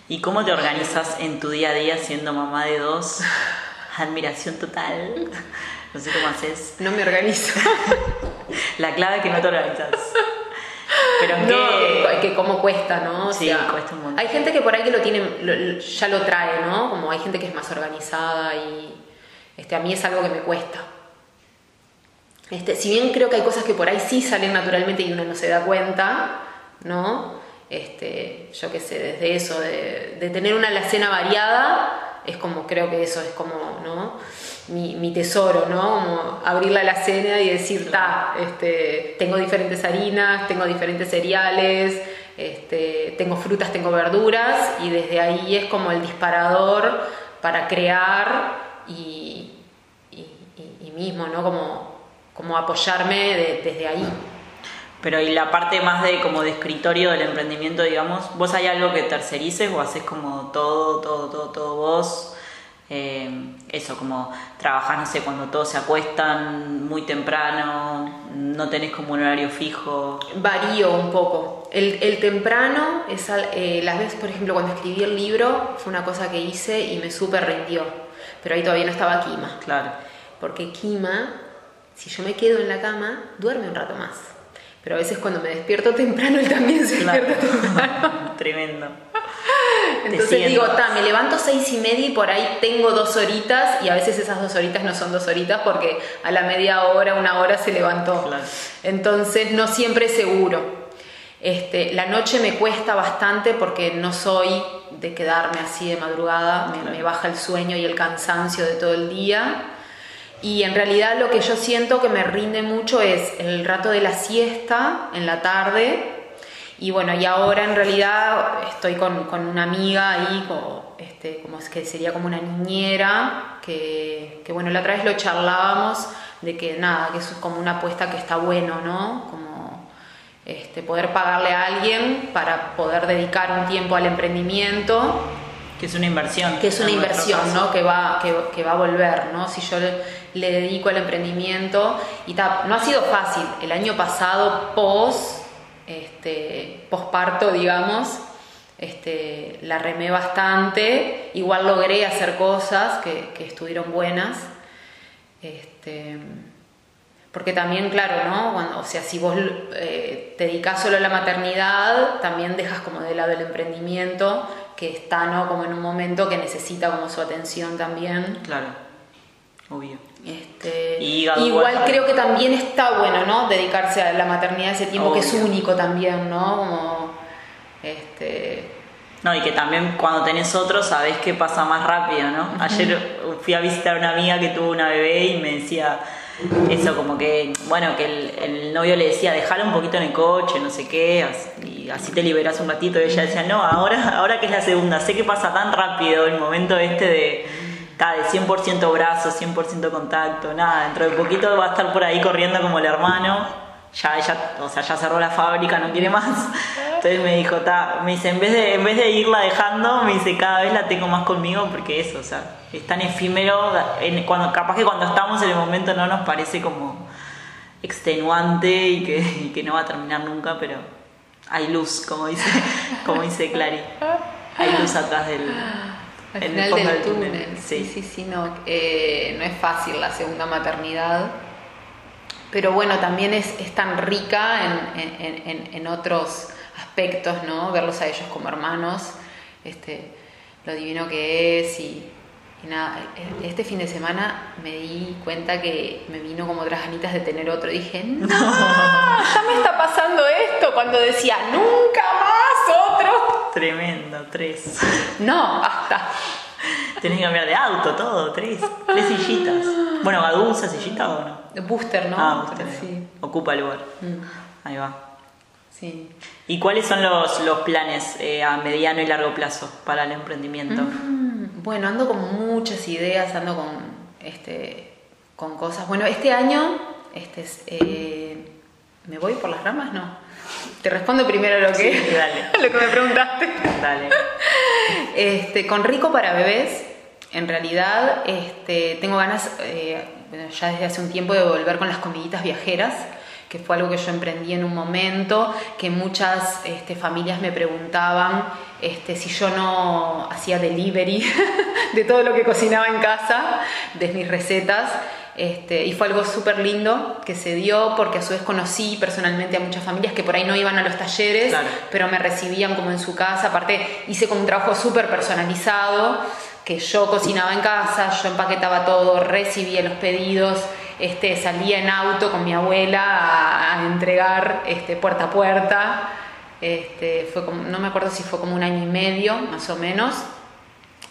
¿Y cómo te organizas en tu día a día siendo mamá de dos? Admiración total. No sé cómo haces. No me organizo. La clave es que no te organizas. Pero no, que, cómo cuesta, ¿no? sí, cuesta un montón. Hay gente que por ahí que lo tiene, ya lo trae, ¿no? Como hay gente que es más organizada y este, a mí es algo que me cuesta. Este, si bien creo que hay cosas que por ahí sí salen naturalmente y uno no se da cuenta, ¿no? Este, yo qué sé, desde eso, de, de tener una alacena variada, es como, creo que eso es como, ¿no? mi, tesoro, ¿no? Como abrir la alacena y decir, ta, este, tengo diferentes harinas, tengo diferentes cereales, este, tengo frutas, tengo verduras, y desde ahí es como el disparador para crear y, mismo, ¿no? Como, como apoyarme desde ahí. Pero y la parte más de como de escritorio del emprendimiento, digamos, ¿vos hay algo que tercerices o haces como todo, todo, todo, todo vos? Eh, eso, como trabajar, no sé, cuando todos se acuestan muy temprano, no tenés como un horario fijo. Varío un poco. El, temprano, es eh, las veces, por ejemplo, cuando escribí el libro, fue una cosa que hice y me súper rindió. Pero ahí todavía no estaba Kima. Claro. Porque Kima, si yo me quedo en la cama, duerme un rato más. Pero a veces cuando me despierto temprano, él también se despierta temprano. Tremendo. Entonces digo, ta, me levanto seis y media y por ahí tengo dos horitas y a veces esas dos horitas no son dos horitas porque a la media hora, una hora se levantó. Entonces no siempre es seguro. Este, la noche me cuesta bastante porque no soy de quedarme así de madrugada, me, me baja el sueño y el cansancio de todo el día. Y en realidad lo que yo siento que me rinde mucho es el rato de la siesta en la tarde, y bueno, y ahora en realidad estoy con, con una amiga ahí, como, este, como es que sería como una niñera, que, que, bueno, la otra vez lo charlábamos de que nada, que eso es como una apuesta que está bueno, ¿no? Como este, poder pagarle a alguien para poder dedicar un tiempo al emprendimiento. Que es una inversión. Que es una inversión, ¿no? Que va, que, que, va a volver, ¿no? Si yo le, le dedico al emprendimiento y ta, no ha sido fácil. El año pasado, post este, posparto, digamos, este, la remé bastante, igual logré hacer cosas que, estuvieron buenas. Este, porque también, claro, ¿no? Cuando, o sea, si vos eh, te dedicas solo a la maternidad, también dejas como de lado el emprendimiento, que está, ¿no? Como en un momento que necesita como su atención también. Claro, obvio. Este, igual creo que también está bueno, ¿no? Dedicarse a la maternidad ese tiempo que es único también, ¿no? Como, este... No, y que también cuando tenés otro sabés que pasa más rápido, ¿no? Ayer fui a visitar a una amiga que tuvo una bebé y me decía eso, como que, bueno, que el, novio le decía, déjalo un poquito en el coche, no sé qué, y así te liberas un ratito. Y ella decía, no, ahora, ahora que es la segunda, sé que pasa tan rápido el momento este de de 100% brazo, 100% contacto, nada, dentro de poquito va a estar por ahí corriendo como el hermano, ya ella, o sea, ya cerró la fábrica, no quiere más. Entonces me dijo, ta, me dice, en vez de, en vez de irla dejando, me dice, cada vez la tengo más conmigo porque eso, o sea, es tan efímero, cuando, capaz que cuando estamos en el momento no nos parece como extenuante y que, y que no va a terminar nunca, pero hay luz, como dice, como dice Clary. Hay luz atrás del, Al final fondo del túnel. Sí, sí, sí, no. eh, no es fácil la segunda maternidad. Pero bueno, también es, es tan rica en, en- en- en otros aspectos, ¿no? Verlos a ellos como hermanos, este, lo divino que es y, y nada. e- Este fin de semana me di cuenta que me vino como otras ganitas de tener otro. Dije, no, ya me está pasando esto. Cuando decía, nunca más otro. Tremendo, tres. No, basta. Tenés que cambiar de auto, todo, tres. Tres sillitas. Bueno, ¿Gadu usa sillita o no? Booster, ¿no? Ah, usted Sí. ocupa lugar. Mm, Ahí va. sí. ¿Y cuáles son los, los planes eh, a mediano y largo plazo para el emprendimiento? Mm, Bueno, ando con muchas ideas, ando con, este, con cosas. Bueno, este año, este, es, eh, ¿me voy por las ramas? No. Te respondo primero lo que, Sí, dale. lo que me preguntaste. Dale. Este, con Rico para bebés, en realidad este, tengo ganas, eh, ya desde hace un tiempo, de volver con las comiditas viajeras, que fue algo que yo emprendí en un momento, que muchas este, familias me preguntaban este, si yo no hacía delivery de todo lo que cocinaba en casa, de mis recetas. Este, y fue algo súper lindo que se dio porque a su vez conocí personalmente a muchas familias que por ahí no iban a los talleres, Claro. pero me recibían como en su casa. Aparte, hice como un trabajo súper personalizado, que yo cocinaba en casa, yo empaquetaba todo, recibía los pedidos, este, salía en auto con mi abuela a, a entregar este, puerta a puerta. Este, fue como, no me acuerdo si fue como un año y medio, más o menos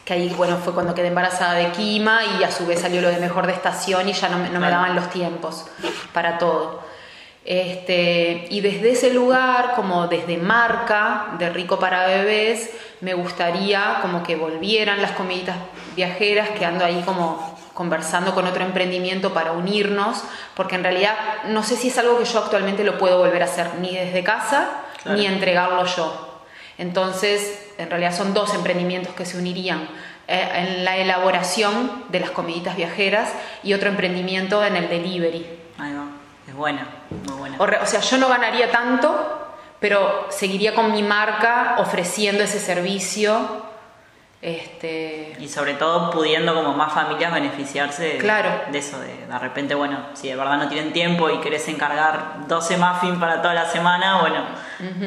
que ahí bueno fue cuando quedé embarazada de Kima y a su vez salió lo de mejor de estación y ya no, me- no me Claro. daban los tiempos para todo. Este, y desde ese lugar, como desde marca de Rico para Bebés, me gustaría como que volvieran las comiditas viajeras, que ando ahí como conversando con otro emprendimiento para unirnos, porque en realidad no sé si es algo que yo actualmente lo puedo volver a hacer ni desde casa Claro. ni entregarlo yo. Entonces, en realidad son dos emprendimientos que se unirían. eh, en la elaboración de las comiditas viajeras y otro emprendimiento en el delivery. Ahí va. Es buena, muy buena. O, re- o sea, yo no ganaría tanto, pero seguiría con mi marca ofreciendo ese servicio. Este, Y sobre todo pudiendo como más familias beneficiarse de, Claro. de eso, de de repente, bueno, si de verdad no tienen tiempo y querés encargar 12 muffins para toda la semana, bueno,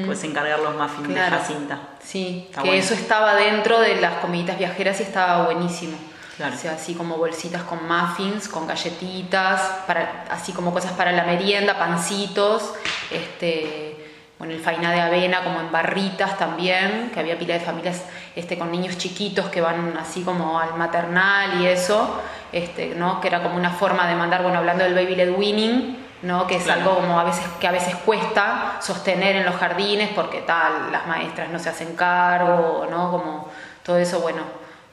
puedes encargar los muffins Claro. de Jacinta. Sí, Está que bueno. eso estaba dentro de las comiditas viajeras y estaba buenísimo. Claro. O sea, así como bolsitas con muffins, con galletitas, para, así como cosas para la merienda, pancitos, este, bueno, el fainá de avena como en barritas también, que había pila de familias este, con niños chiquitos que van así como al maternal y eso, este, ¿no? que era como una forma de mandar, bueno, hablando del baby led winning, ¿no? que es Claro. algo como a veces que a veces cuesta sostener en los jardines porque tal las maestras no se hacen cargo no como todo eso bueno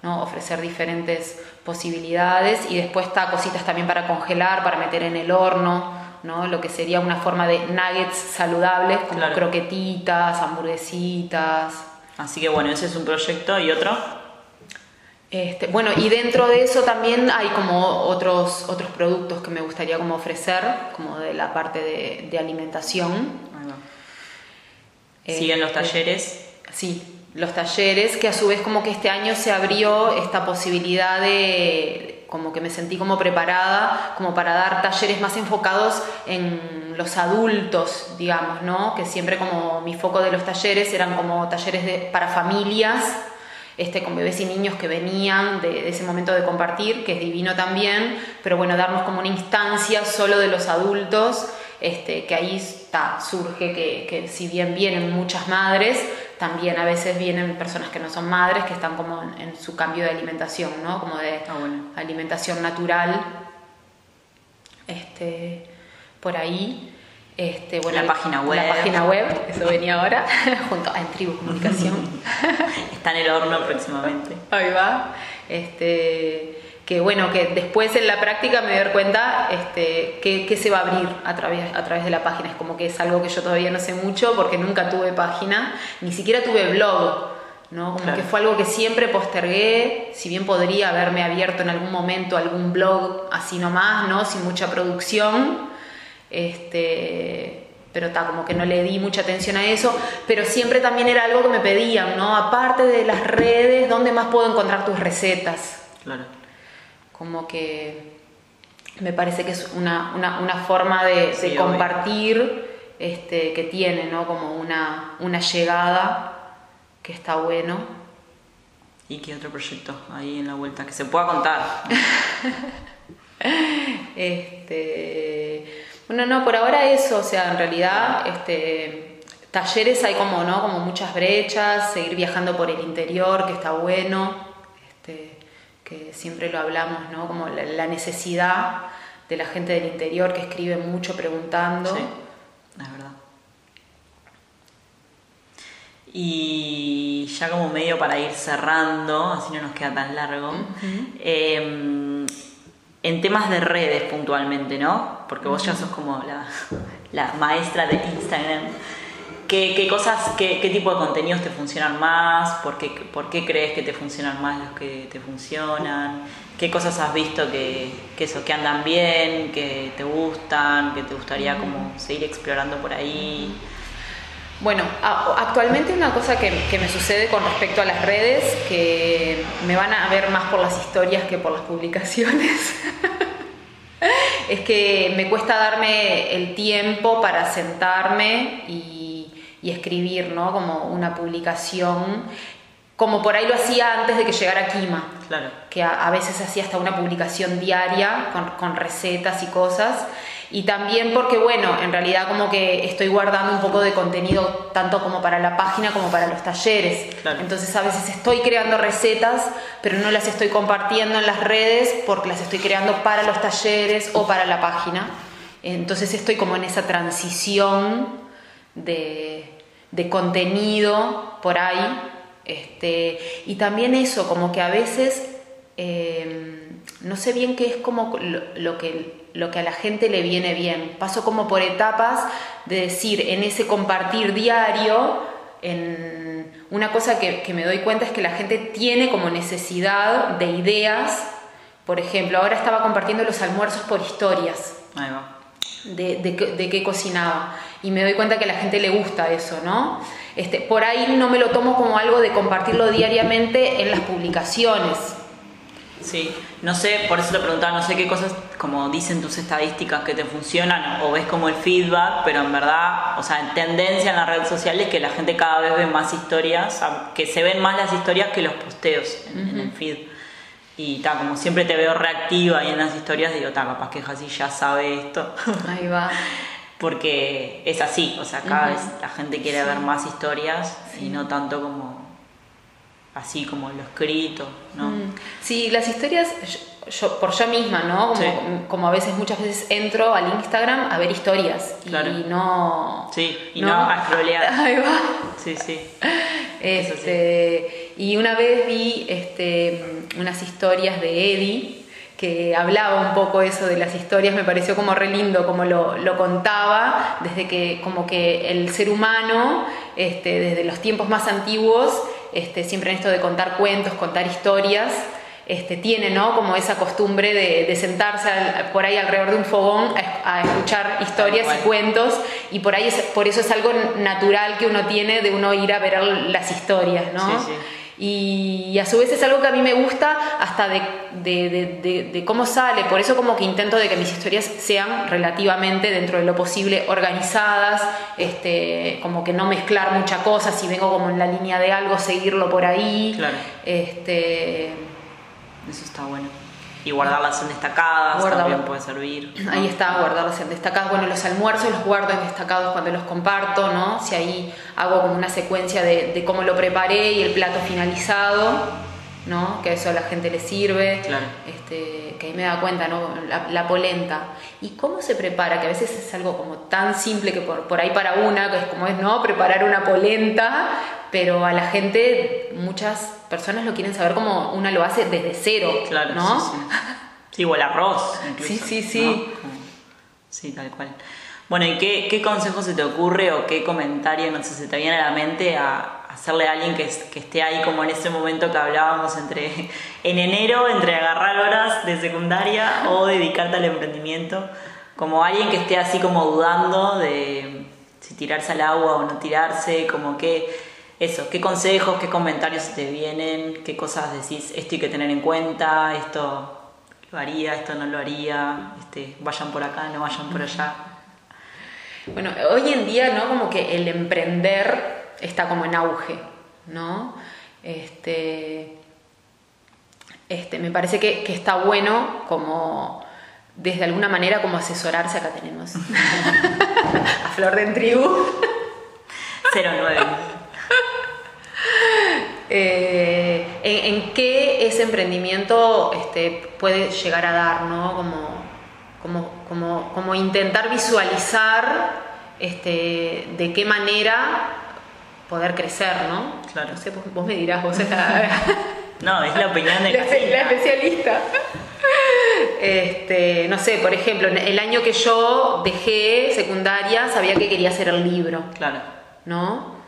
no ofrecer diferentes posibilidades y después está cositas también para congelar para meter en el horno no lo que sería una forma de nuggets saludables como Claro. croquetitas hamburguesitas Así que bueno, ese es un proyecto y otro. Este, bueno, y dentro de eso también hay como otros, otros productos que me gustaría como ofrecer, como de la parte de, de alimentación. Va. Siguen los talleres. Sí, los talleres, que a su vez como que este año se abrió esta posibilidad de, como que me sentí como preparada, como para dar talleres más enfocados en los adultos, digamos, ¿no? Que siempre como mi foco de los talleres eran como talleres para familias, este, con bebés y niños que venían de, ese momento de compartir, que es divino también, pero bueno, darnos como una instancia solo de los adultos, este, que ahí surge que si bien vienen muchas madres, también a veces vienen personas que no son madres, que están como en, en su cambio de alimentación, ¿no? Como de Ah, bueno. alimentación natural, este, por ahí. Este, bueno, La página web. La página web, eso venía ahora, junto a En Tribu Comunicación. Está en el horno próximamente. Ahí va. Este, que bueno, que después en la práctica me doy cuenta este, que, que se va a abrir a través, a través de la página. Es como que es algo que yo todavía no sé mucho porque nunca tuve página, ni siquiera tuve blog. ¿no? Como Claro. que fue algo que siempre postergué, si bien podría haberme abierto en algún momento algún blog así nomás, ¿no? sin mucha producción. Este, pero está como que no le di mucha atención a eso, pero siempre también era algo que me pedían, ¿no? Aparte de las redes, ¿dónde más puedo encontrar tus recetas? Claro. Como que me parece que es una, una, una forma de, de Sí, compartir este, que tiene, ¿no? Como una, una llegada que está bueno. ¿Y qué otro proyecto ahí en la vuelta que se pueda contar? Este, bueno, no, por ahora eso, o sea, en realidad, este, talleres hay como, ¿no? Como muchas brechas, seguir viajando por el interior, que está bueno, que siempre lo hablamos, ¿no? Como la, la necesidad de la gente del interior que escribe mucho preguntando. Sí, es verdad. Y ya como medio para ir cerrando, así no nos queda tan largo, eh, en temas de redes puntualmente, ¿no? Porque vos ya sos como la, la maestra de Instagram. ¿Qué, qué cosas, qué, qué tipo de contenidos te funcionan más? ¿Por qué, ¿Por qué crees que te funcionan más los que te funcionan? ¿Qué cosas has visto que, que eso, que andan bien, que te gustan, que te gustaría como seguir explorando por ahí? Bueno, actualmente una cosa que, que me sucede con respecto a las redes, que me van a ver más por las historias que por las publicaciones, es que me cuesta darme el tiempo para sentarme y, y escribir, ¿no? Como una publicación, como por ahí lo hacía antes de que llegara Kima Claro. que a, a veces hacía hasta una publicación diaria con, con recetas y cosas. Y también porque, bueno, en realidad como que estoy guardando un poco de contenido tanto como para la página como para los talleres. Claro. Entonces a veces estoy creando recetas, pero no las estoy compartiendo en las redes porque las estoy creando para los talleres o para la página. Entonces estoy como en esa transición de, de contenido por ahí. Este, y también eso, como que a veces eh, no sé bien qué es como lo, lo que, lo que a la gente le viene bien. Paso como por etapas de decir, en ese compartir diario, en una cosa que, que me doy cuenta es que la gente tiene como necesidad de ideas. Por ejemplo, ahora estaba compartiendo los almuerzos por historias Ahí va. de, de qué cocinaba. Y me doy cuenta que a la gente le gusta eso, ¿no? Este, por ahí no me lo tomo como algo de compartirlo diariamente en las publicaciones. Sí, no sé, por eso te preguntaba, no sé qué cosas como dicen tus estadísticas que te funcionan o ves como el feedback, pero en verdad, o sea, en tendencia en las redes sociales que la gente cada vez ve más historias, que se ven más las historias que los posteos en, en el feed. Y ta, como siempre te veo reactiva ahí en las historias, digo, ta, capaz que Jessy ya sabe esto. Ahí va. Porque es así, o sea, cada vez la gente quiere ver más historias y no tanto como así como lo escrito, ¿no? Mm. Sí, las historias, yo, yo- por yo misma, ¿no? Como, Sí. como a veces, muchas veces entro al Instagram a ver historias Claro. y no... Sí, y no a scrollear. Ahí va. Sí, sí. Eso sí. Este, y una vez vi este, unas historias de Eddie que hablaba un poco eso de las historias, me pareció como re lindo como lo, lo contaba, desde que como que el ser humano, este, desde los tiempos más antiguos, este, siempre en esto de contar cuentos, contar historias, este, tiene ¿no? como esa costumbre de, de sentarse al- por ahí alrededor de un fogón a, a escuchar historias y cuentos y por ahí es, por eso es algo natural que uno tiene de uno ir a ver las historias, ¿no? Sí, sí. Y, a su vez es algo que a mí me gusta hasta de, de- de- de- de cómo sale, por eso como que intento de que mis historias sean relativamente dentro de lo posible organizadas, este, como que no mezclar muchas cosas, si vengo como en la línea de algo, seguirlo por ahí. Claro. Este, Eso está bueno. Y guardarlas en destacadas Guardarla- también puede servir. Ahí está, guardarlos en destacados. Bueno, los almuerzos los guardo en destacados cuando los comparto, ¿no? Si ahí hago como una secuencia de, de cómo lo preparé y el plato finalizado, ¿no? Que eso a la gente le sirve. Claro. Este, que ahí me da cuenta, ¿no? La, la polenta. ¿Y cómo se prepara? Que a veces es algo como tan simple que por, por ahí para una, que es como es, ¿no? Preparar una polenta, pero a la gente, muchas personas lo quieren saber como una lo hace desde cero, Claro, ¿no? sí, sí. Sí, o el arroz, incluso. Sí, sí, sí. Sí, tal cual. Bueno, ¿y qué, qué consejo se te ocurre o qué comentario, no sé, se te viene a la mente a hacerle a alguien que, que esté ahí como en ese momento que hablábamos entre en enero, entre agarrar horas de secundaria o dedicarte al emprendimiento? Como alguien que esté así como dudando de, si tirarse al agua o no tirarse, como que eso, qué consejos, qué comentarios te vienen, qué cosas decís, esto hay que tener en cuenta, esto lo haría, esto no lo haría, este, vayan por acá, no vayan por allá. Bueno, hoy en día, ¿no? Como que el emprender está como en auge, ¿no? Este, este, me parece que, que está bueno como desde alguna manera como asesorarse, acá tenemos a Flor de Tribu. 09. Eh, en, qué ese emprendimiento este, puede llegar a dar, ¿no? Como, como, como, intentar visualizar este, de qué manera poder crecer, ¿no? Claro. No sé, vos, me dirás, vos No, es la opinión de la, la especialista. Este, no sé, por ejemplo, el año que yo dejé secundaria sabía que quería hacer el libro. Claro. ¿No?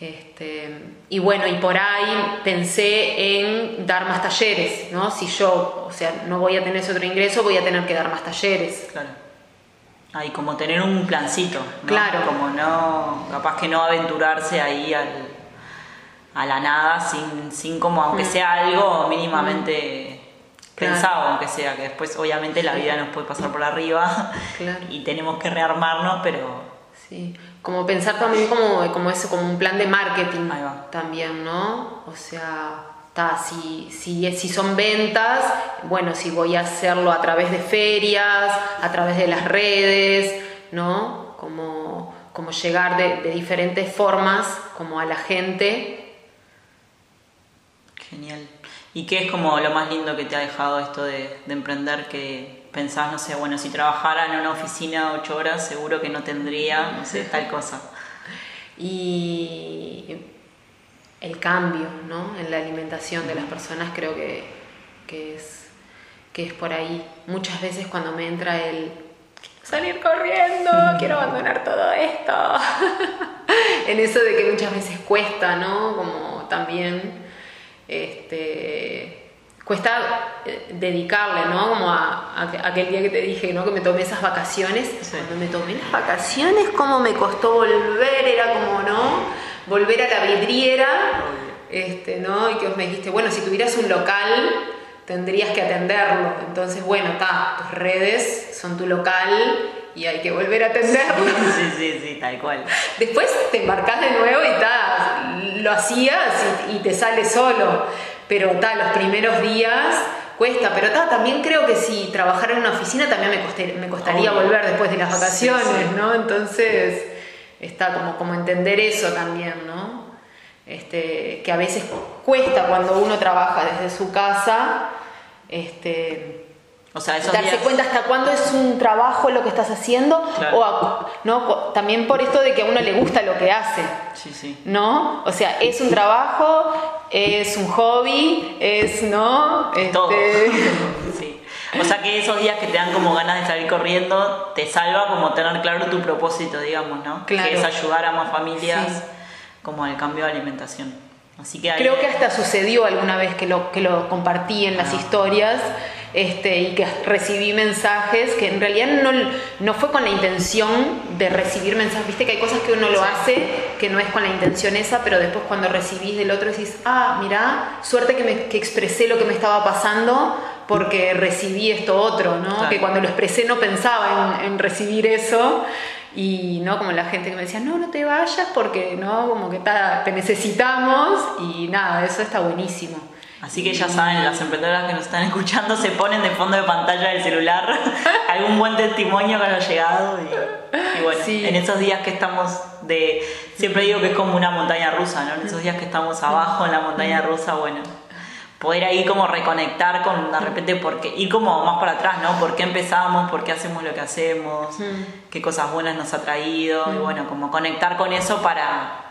Este, y bueno, y por ahí pensé en dar más talleres, ¿no? Si yo, o sea, no voy a tener ese otro ingreso, voy a tener que dar más talleres. Claro. Ahí como tener un plancito, ¿no? Claro. Como no, capaz que no aventurarse ahí al, a la nada sin, sin como, aunque mm. sea algo mínimamente mm. pensado, aunque sea, que después obviamente la vida nos puede pasar por arriba y tenemos que rearmarnos, pero... Sí como pensar también como, como eso, como un plan de marketing también, ¿no? O sea, si, si, si son ventas, bueno, si voy a hacerlo a través de ferias, a través de las redes, ¿no? Como, como llegar de, de diferentes formas como a la gente. Genial. ¿Y qué es como lo más lindo que te ha dejado esto de, de emprender que pensás, no sé, bueno, si trabajara en una oficina ocho horas, seguro que no tendría, no sé, tal cosa. Y el cambio, ¿no? En la alimentación de las personas creo que, que, es, que es por ahí. Muchas veces cuando me entra el salir corriendo, quiero abandonar todo esto. en eso de que muchas veces cuesta, ¿no? Como también este cuesta eh, dedicarle, ¿no? Como a, aquel día que te dije, ¿no? Que me tomé esas vacaciones. Cuando me tomé las vacaciones, cómo me costó volver, era como, ¿no? Volver a la vidriera, este, ¿no? Y que vos me dijiste, bueno, si tuvieras un local, tendrías que atenderlo. Entonces, bueno, está, tus redes son tu local y hay que volver a atenderlo. Sí, sí, sí, tal cual. Después te embarcás de nuevo y ta, lo hacías y, y te sale solo pero tal, los primeros días cuesta, pero ta, también creo que si trabajara en una oficina también me, me costaría volver después de las vacaciones, ¿no? Entonces, está como, como entender eso también, ¿no? Este, que a veces cuesta cuando uno trabaja desde su casa, este, o sea, darse cuenta hasta cuándo es un trabajo lo que estás haciendo o no también por esto de que a uno le gusta lo que hace sí, sí. no o sea es un trabajo es un hobby es no todo este, sí. o sea que esos días que te dan como ganas de salir corriendo te salva como tener claro tu propósito digamos no claro. que es ayudar a más familias como al cambio de alimentación. Así que creo que hasta sucedió alguna vez que lo que lo compartí en las historias este, y que recibí mensajes que en realidad no, no, fue con la intención de recibir mensajes. Viste que hay cosas que uno lo hace que no es con la intención esa, pero después cuando recibís del otro decís, ah, mira, suerte que, me, que expresé lo que me estaba pasando porque recibí esto otro, ¿no? Que cuando lo expresé no pensaba en, en recibir eso. Y no como la gente que me decía no no te vayas porque no como que te necesitamos y nada eso está buenísimo Así que ya saben, las emprendedoras que nos están escuchando se ponen de fondo de pantalla del celular algún buen testimonio que haya llegado. Y, bueno, en esos días que estamos de. Siempre digo que es como una montaña rusa, ¿no? En esos días que estamos abajo en la montaña rusa, bueno, poder ahí como reconectar con de repente, porque, ir como más para atrás, ¿no? ¿Por qué empezamos? ¿Por qué hacemos lo que hacemos? ¿Qué cosas buenas nos ha traído? Y bueno, como conectar con eso para.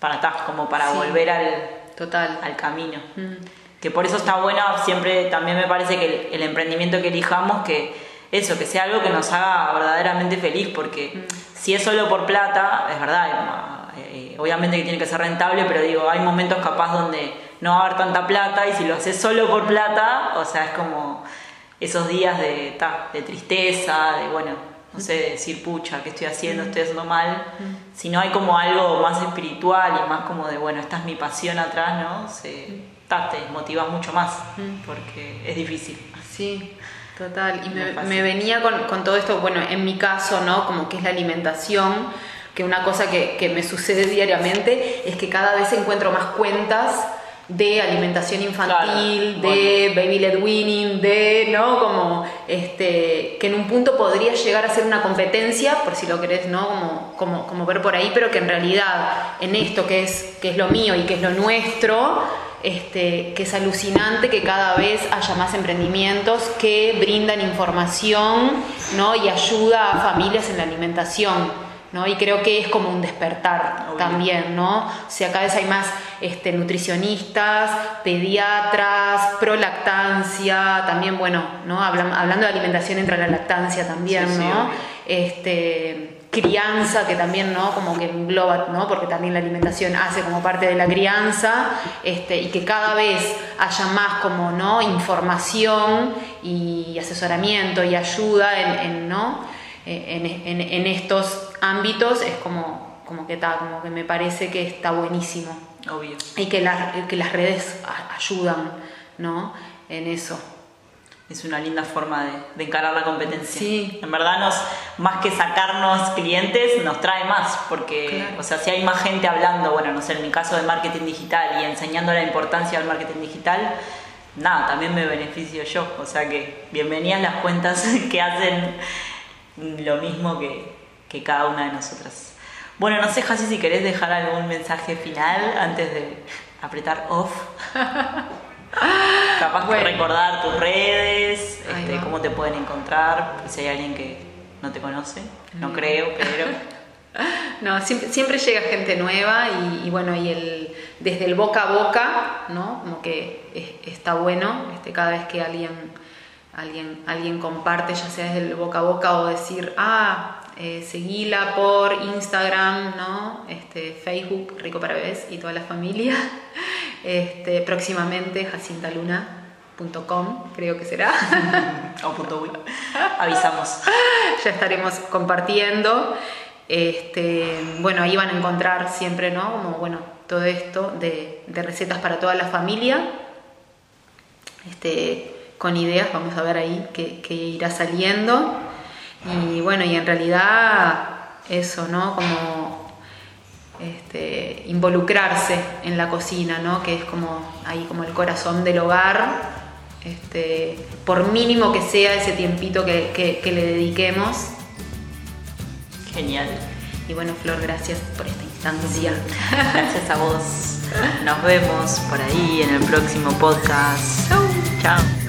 Para, como para volver al Total. al camino. Que por eso está bueno, siempre también me parece que el, emprendimiento que elijamos, que eso, que sea algo que nos haga verdaderamente feliz, porque si es solo por plata, es verdad, eh, obviamente que tiene que ser rentable, pero digo, hay momentos capaz donde no va a haber tanta plata y si lo haces solo por plata, o sea, es como esos días de, de tristeza, de bueno, no sé, decir, pucha, ¿qué estoy haciendo? Estoy haciendo mal. Si no hay como algo más espiritual y más como de, bueno, esta es mi pasión atrás, ¿no? Se, te desmotivas mucho más porque es difícil. Sí. Total, y me, venía con, con, todo esto, bueno, en mi caso, ¿no? Como que es la alimentación, que una cosa que, que me sucede diariamente es que cada vez encuentro más cuentas de alimentación infantil, de baby led winning, de, ¿no? Como, este, que en un punto podría llegar a ser una competencia, por si lo querés, ¿no? Como, como, como ver por ahí, pero que en realidad en esto que es, que es lo mío y que es lo nuestro, este, que es alucinante que cada vez haya más emprendimientos que brindan información ¿no? y ayuda a familias en la alimentación. ¿No? Y creo que es como un despertar también, ¿no? O sea, cada vez hay más este, nutricionistas, pediatras, prolactancia, también, bueno, ¿no? hablando de alimentación entra la lactancia también, ¿no? este, crianza que también no como que engloba no porque también la alimentación hace como parte de la crianza este, y que cada vez haya más como no información y asesoramiento y ayuda en, no en, estos ámbitos es como como que está como que me parece que está buenísimo obvio y que las que las redes ayudan no en eso es una linda forma de, encarar la competencia. Sí. En verdad, nos, más que sacarnos clientes, nos trae más, porque, o sea, si hay más gente hablando, bueno, no sé, en mi caso de marketing digital y enseñando la importancia del marketing digital, nada, también me beneficio yo. O sea que bienvenidas las cuentas que hacen lo mismo que, que cada una de nosotras. Bueno, no sé, Jasi, si querés dejar algún mensaje final antes de apretar off. Capaz de recordar tus redes, este, cómo te pueden encontrar, si hay alguien que no te conoce, no mm. creo, pero... No, siempre, llega gente nueva y, bueno, y el, desde el boca a boca, ¿no? Como que está bueno este, cada vez que alguien, alguien, alguien comparte, ya sea desde el boca a boca o decir, ah, eh, seguila por Instagram, ¿no? Este, Facebook, Rico para Bebés y toda la familia. Este, próximamente jacintaluna.com, creo que será. o punto Avisamos. ya estaremos compartiendo. Este, bueno, ahí van a encontrar siempre, ¿no? Como, bueno, todo esto de, recetas para toda la familia. Este, con ideas, vamos a ver ahí que, que irá saliendo. Y bueno, y en realidad eso, ¿no? Como este, involucrarse en la cocina, ¿no? que es como ahí como el corazón del hogar, este, por mínimo que sea ese tiempito que, le dediquemos. Genial. Y bueno, Flor, gracias por esta instancia. Gracias a vos. Nos vemos por ahí en el próximo podcast. Chao. Chao.